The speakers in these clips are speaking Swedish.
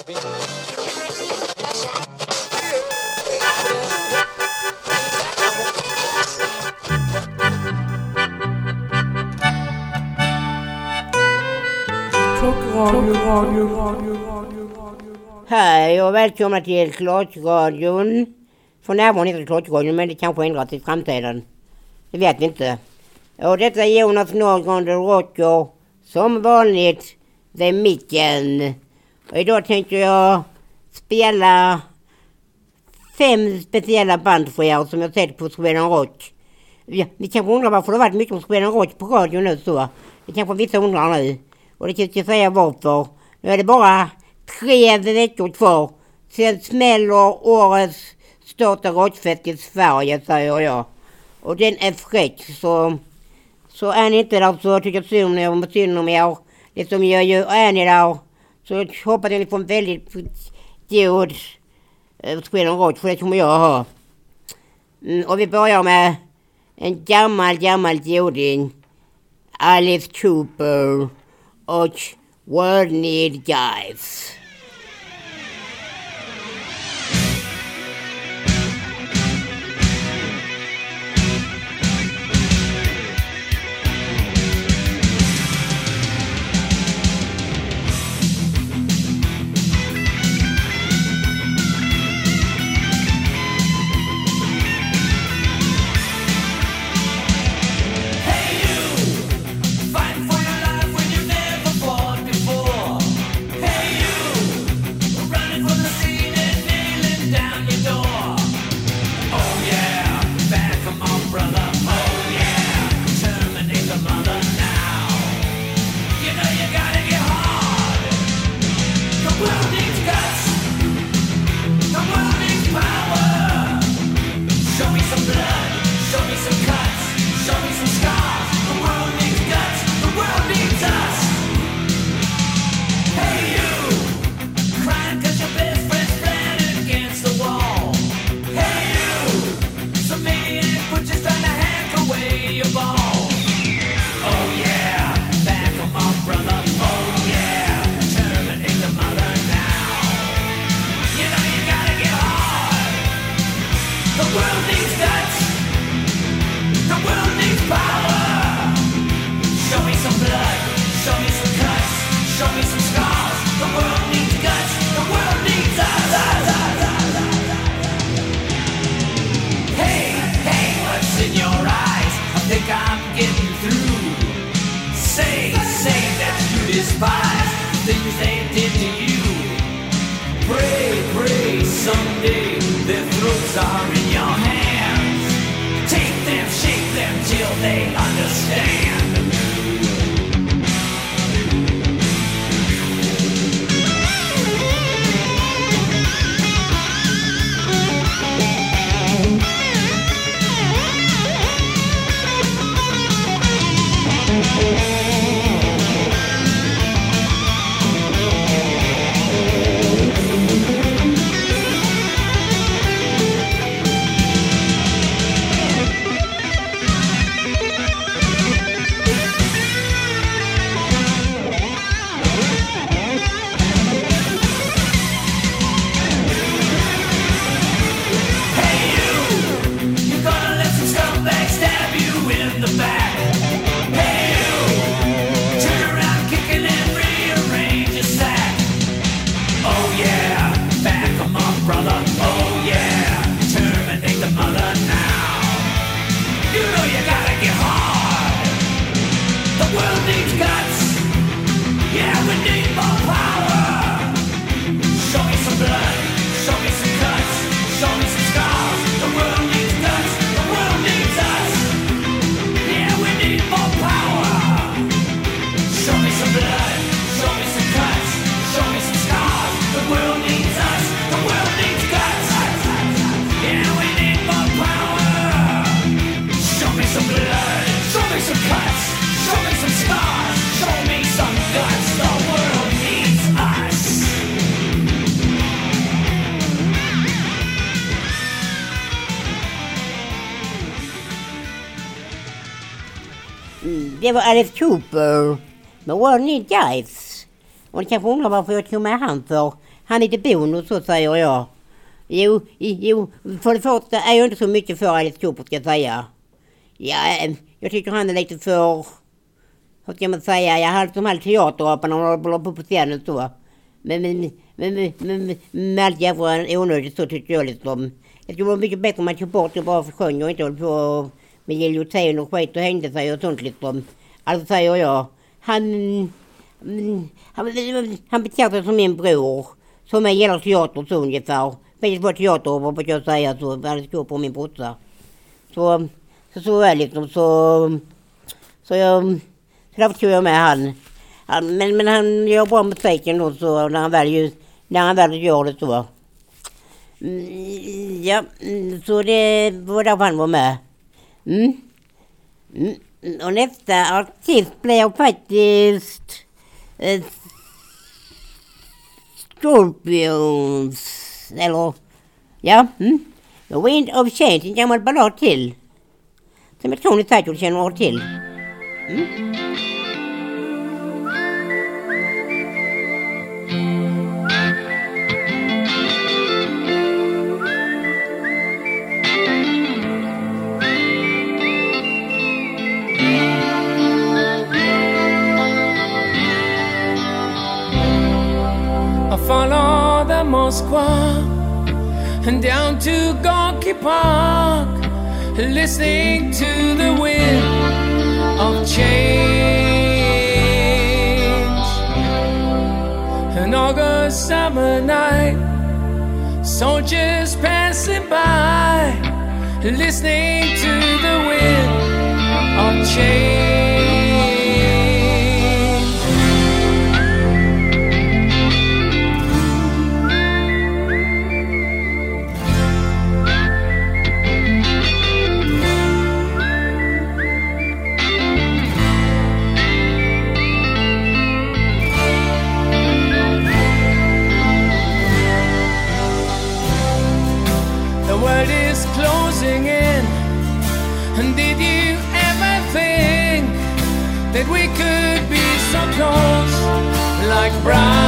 Hej och välkomna till Klottradion. För närvarande heter det Klottradion men det kanske ändras i framtiden. Det vet vi inte. Och detta är Jonas Norrgren Rocker. Som vanligt, vid Micken. Och idag tänkte jag spela fem speciella band för er som jag sett på Sweden Rock. Ja, ni kanske undrar varför det varit mycket om Sweden Rock på radio nu så. Det kanske vissa undrar nu. Och det kan jag säga varför. Nu är det bara tre veckor kvar. Sen smäller årets största rockfest i Sverige säger jag. Och den är fräck så... Så är ni inte där så tycker jag synd om er. Det som jag gör, är ni där så jag hoppas jag får en väldigt god eh, Sweden för det kommer jag ha. Mm, och vi börjar med en gammal, gammal goding. Alice Cooper och World Need Guys. Their are in your hands. Take them, shake them till they understand. Mm, det var Alice Cooper. Med World Need Guys. Och ni kanske undrar varför jag tog med han för. Han är till bonus så säger jag. Jo, jo, för det första är jag inte så mycket för Alice Cooper ska jag säga. Ja, jag tycker han är lite för... Vad ska man säga? Jag har som all teaterapan när han håller på på scenen så. Men, men, men, men, men, med allt jävla onödigt så tycker jag liksom. Det skulle vara mycket bättre om man tog bort det bara för sjöng och inte höll på med giljotin och skit och hängde sig och sånt liksom. Alltså säger jag. Han... Mm, mm, han, han beter sig som min bror. Som är gillar teater så ungefär. Väldigt bra teater brukar jag säga så. Alice Cooper på min brorsa. Så, så, så är det liksom så... Så jag... Så därför tog jag med han. han men, men han gör bra musik ändå så när han väl, när han väl gör det så. Mm, ja, så det var därför han var med. Mm. Mm. Och nästa artist blev faktiskt eh, Scorpions. Eller, ja. Mm. The Wind of Change, en gammal ballad till. Som jag tror ni säkert känner till. Mm. Moskva and down to Gorky Park, listening to the wind of change. An August summer night, soldiers passing by, listening to the wind of change. Right.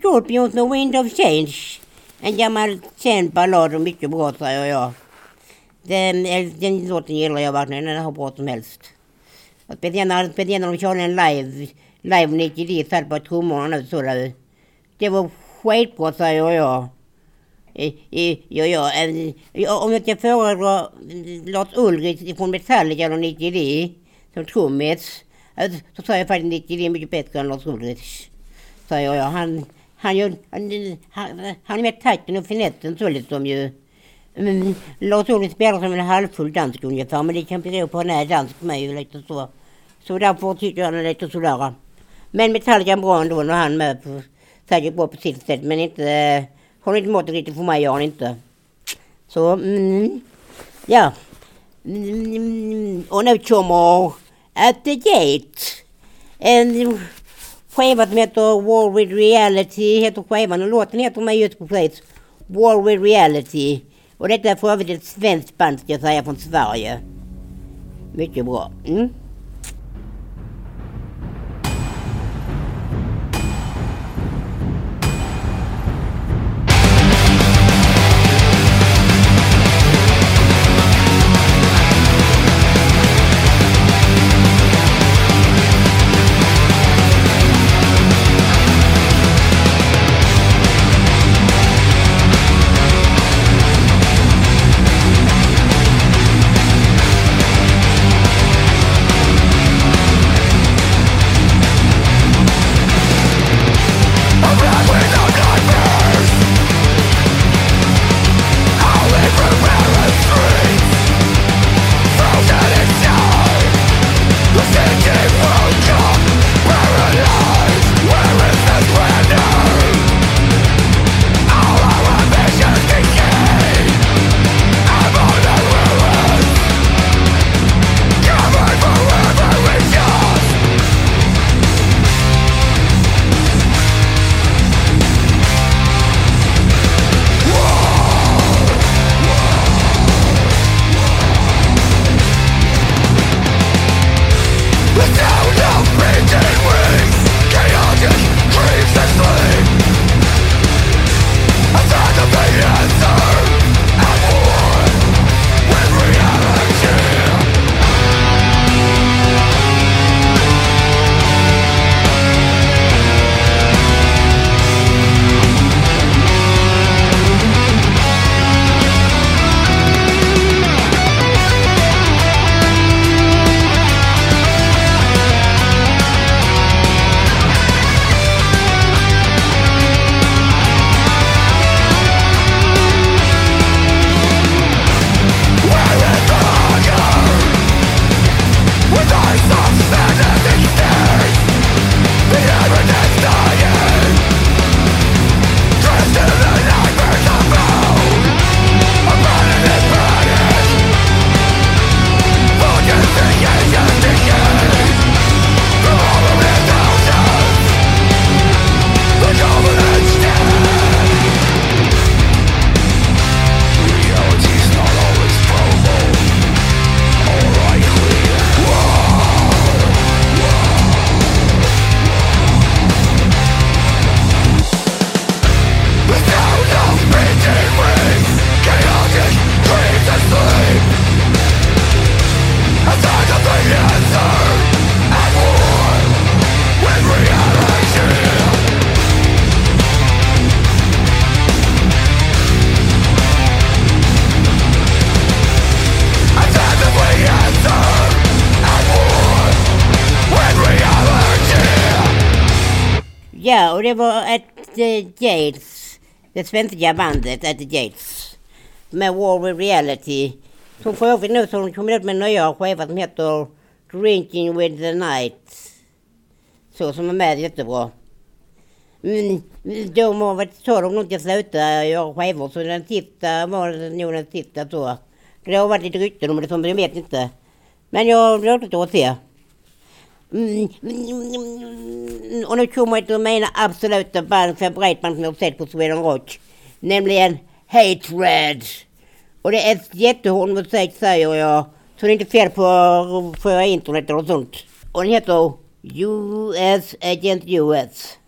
Scorpions med Wind of Change. En gammal känd ballad och mycket bra säger jag. Den, eh, den låten gillar jag verkligen, den är hur bra som helst. Och Speciellt när speciellt när de körde den live, live 99, satt på trummorna nu så. Det var skitbra säger jag. Ja, ja, ja, om jag ska föredra Lars Ulrich från Metallica eller 99 som trummis eh, så säger jag faktiskt 99 är mycket bättre än Lars Ulrich. Säger jag. Han, han, ju, han, han, han är med takten och finessen så liksom ju. Mm, Lars Ohly spelar som en halvfull dansk ungefär men det kan bero på att han är dansk med ju lite så. Så därför tycker jag han är lite sådär. Men Metallica är bra ändå när han är med på, säkert bra på sitt sätt men inte, har inte måttet riktigt för mig gör han inte. Så, mm, ja. Mm, mm, mm, och nu kommer At the Gate. And, Skivan som heter War with Reality heter skivan och låten heter med just precis War with Reality. Och detta är för övrigt ett svenskt band ska jag säga från Sverige. Mycket bra. Mm. Ja, och det var At the eh, Gates, det svenska bandet At the Gates. Med War with Reality. Som för övrigt nu så har de kommit ut med en nya skiva som heter Drinking with the Night. Så som är med jättebra. Men de har varit så de inte sluta göra skivor så den sista var nog den sista så. Det har varit lite rykten om det som jag vet inte. Men jag låter att se. Mm, och nu kommer ett av mina absoluta band, favoritband som jag har sett på Sweden Rock. Nämligen Hatred. Och det är ett jättehård musik säger jag. Så det är inte fel på, på internet eller sånt. Och den heter US Agent US.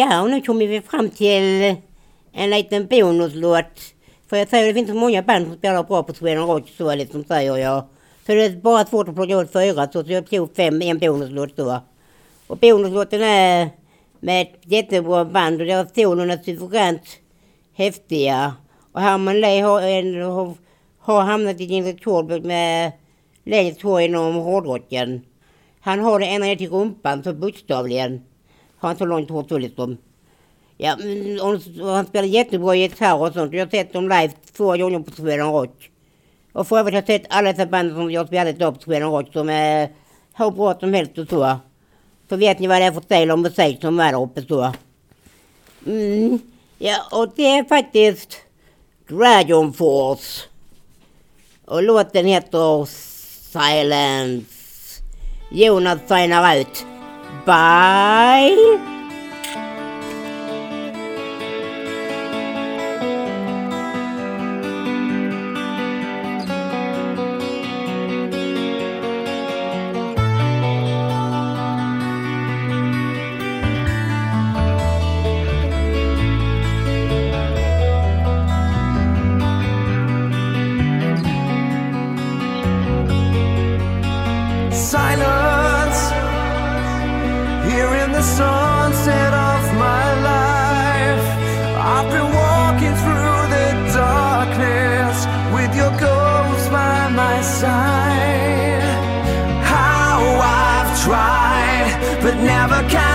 Ja, och nu kommer vi fram till eh, en liten bonuslåt. För jag säger det finns så många band som spelar bra på Sweden Rock så liksom säger jag. Så det är bara svårt att plocka ut fyra så jag tog fem, en bonuslåt då. Och bonuslåten är med ett jättebra band och deras solon är suveränt häftiga. Och Herman Lee har, en, har, har hamnat i en rekordbok med längst hår inom hårdrocken. Han har det ända ner till rumpan, så bokstavligen. Har han så långt hår så liksom. Ja, och, han spelar jättebra gitarr och sånt. Jag har sett dem live två gånger på Sweden Rock. Och för övrigt har jag sett alla dessa band som jag spelat upp på Sweden Rock som är hur bra som helst och så. Så vet ni vad det är för stil och musik som är där uppe så. Mm, ja, och det är faktiskt Dragon Force. Och låten heter Silence. Jonas signar ut. Bye! have a kind